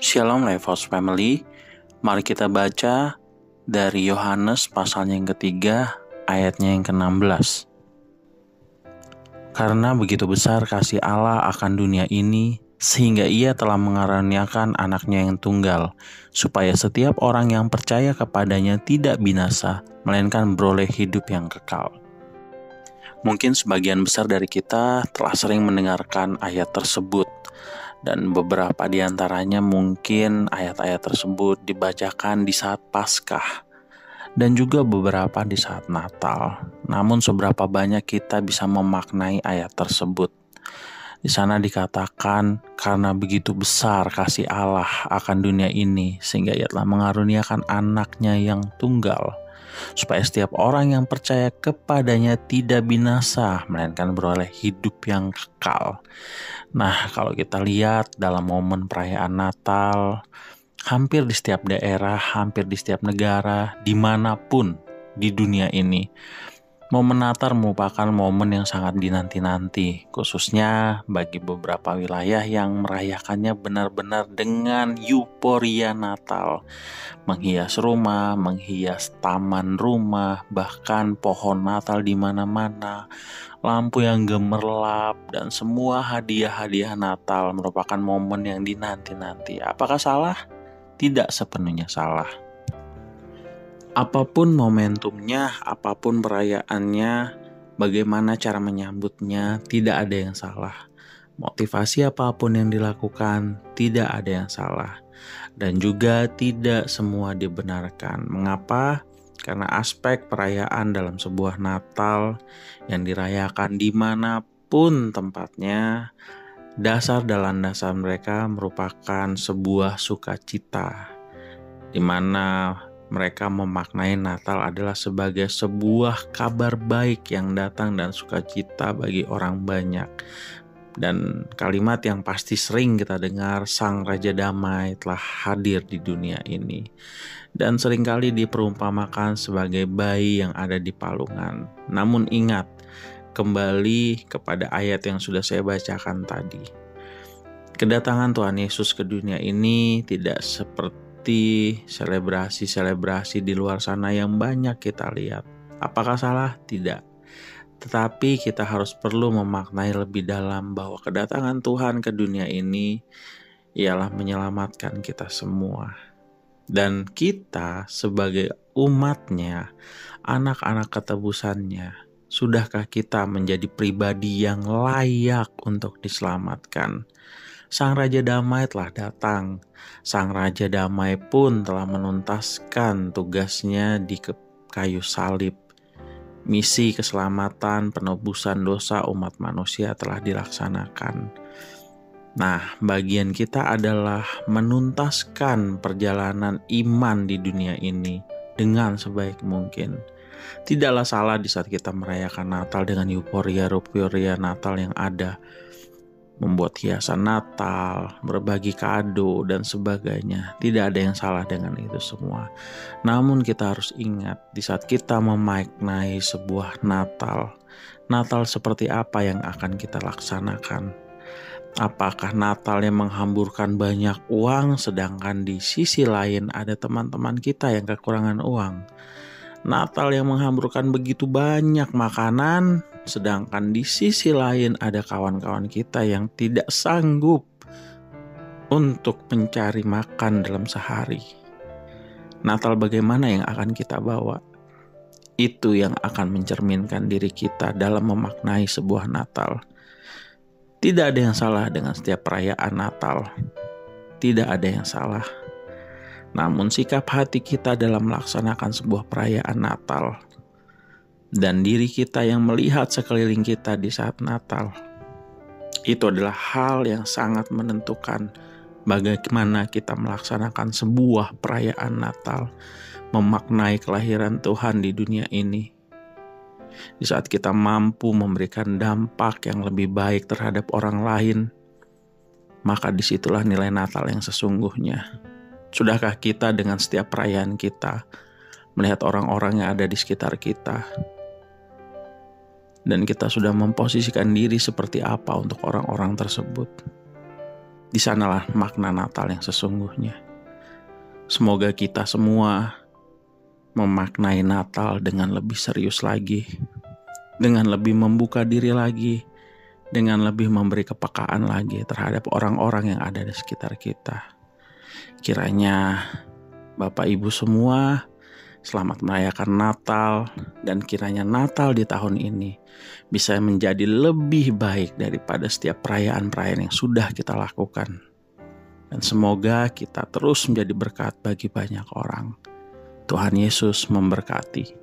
Shalom Lifehouse Family, mari kita baca dari Yohanes pasalnya yang ketiga, ayatnya yang ke-16. Karena begitu besar kasih Allah akan dunia ini, sehingga ia telah mengaruniakan anaknya yang tunggal, supaya setiap orang yang percaya kepadanya tidak binasa, melainkan beroleh hidup yang kekal. Mungkin sebagian besar dari kita telah sering mendengarkan ayat tersebut, dan beberapa di antaranya mungkin ayat-ayat tersebut dibacakan di saat Paskah dan juga beberapa di saat Natal. Namun seberapa banyak kita bisa memaknai ayat tersebut? Di sana dikatakan karena begitu besar kasih Allah akan dunia ini sehingga ia telah mengaruniakan anaknya yang tunggal supaya setiap orang yang percaya kepadanya tidak binasa, melainkan beroleh hidup yang kekal. Nah, kalau kita lihat dalam momen perayaan Natal, hampir di setiap daerah, hampir di setiap negara, di mana pun di dunia ini, Momen Natal merupakan momen yang sangat dinanti-nanti, khususnya bagi beberapa wilayah yang merayakannya benar-benar dengan euforia Natal. Menghias rumah, menghias taman rumah, bahkan pohon Natal di mana-mana, lampu yang gemerlap, dan semua hadiah-hadiah Natal merupakan momen yang dinanti-nanti. Apakah salah? Tidak sepenuhnya salah apa pun momentumnya, apa pun perayaannya, bagaimana cara menyambutnya, tidak ada yang salah. Motivasi apa pun yang dilakukan, tidak ada yang salah. Dan juga tidak semua dibenarkan. Mengapa? Karena aspek perayaan dalam sebuah Natal yang dirayakan di mana pun tempatnya, dasar dalam dasar mereka merupakan sebuah sukacita, di mana mereka memaknai Natal adalah sebagai sebuah kabar baik yang datang dan sukacita bagi orang banyak. Dan kalimat yang pasti sering kita dengar, Sang Raja Damai telah hadir di dunia ini. Dan sering kali diperumpamakan sebagai bayi yang ada di palungan. Namun ingat, kembali kepada ayat yang sudah saya bacakan tadi. Kedatangan Tuhan Yesus ke dunia ini tidak seperti seperti selebrasi-selebrasi di luar sana yang banyak kita lihat. Apakah salah? Tidak. Tetapi kita harus perlu memaknai lebih dalam bahwa kedatangan Tuhan ke dunia ini ialah menyelamatkan kita semua. Dan kita sebagai umatnya, anak-anak ketebusannya, sudahkah kita menjadi pribadi yang layak untuk diselamatkan? Sang Raja Damai telah datang. Sang Raja Damai pun telah menuntaskan tugasnya di kayu salib. Misi keselamatan penebusan dosa umat manusia telah dilaksanakan. Nah, bagian kita adalah menuntaskan perjalanan iman di dunia ini dengan sebaik mungkin. Tidaklah salah di saat kita merayakan Natal dengan euforia-euforia Natal yang ada membuat hiasan Natal, berbagi kado, dan sebagainya. Tidak ada yang salah dengan itu semua. Namun, kita harus ingat, di saat kita memaknai sebuah Natal, Natal seperti apa yang akan kita laksanakan? Apakah Natal yang menghamburkan banyak uang, sedangkan di sisi lain ada teman-teman kita yang kekurangan uang? Natal yang menghamburkan begitu banyak makanan, sedangkan di sisi lain ada kawan-kawan kita yang tidak sanggup untuk mencari makan dalam sehari. Natal bagaimana yang akan kita bawa? Itu yang akan mencerminkan diri kita dalam memaknai sebuah Natal. Tidak ada yang salah dengan setiap perayaan Natal. Tidak ada yang salah namun sikap hati kita dalam melaksanakan sebuah perayaan Natal dan diri kita yang melihat sekeliling kita di saat Natal itu adalah hal yang sangat menentukan bagaimana kita melaksanakan sebuah perayaan Natal, memaknai kelahiran Tuhan di dunia ini. Di saat kita mampu memberikan dampak yang lebih baik terhadap orang lain, maka di situlah nilai Natal yang sesungguhnya. Sudahkah kita dengan setiap perayaan kita melihat orang-orang yang ada di sekitar kita? Dan kita sudah memposisikan diri seperti apa untuk orang-orang tersebut. Di sanalah makna Natal yang sesungguhnya. Semoga kita semua memaknai Natal dengan lebih serius lagi, dengan lebih membuka diri lagi, dengan lebih memberi kepekaan lagi terhadap orang-orang yang ada di sekitar kita. Kiranya Bapak Ibu semua selamat merayakan Natal dan kiranya Natal di tahun ini bisa menjadi lebih baik daripada setiap perayaan-perayaan yang sudah kita lakukan. Dan semoga kita terus menjadi berkat bagi banyak orang. Tuhan Yesus memberkati.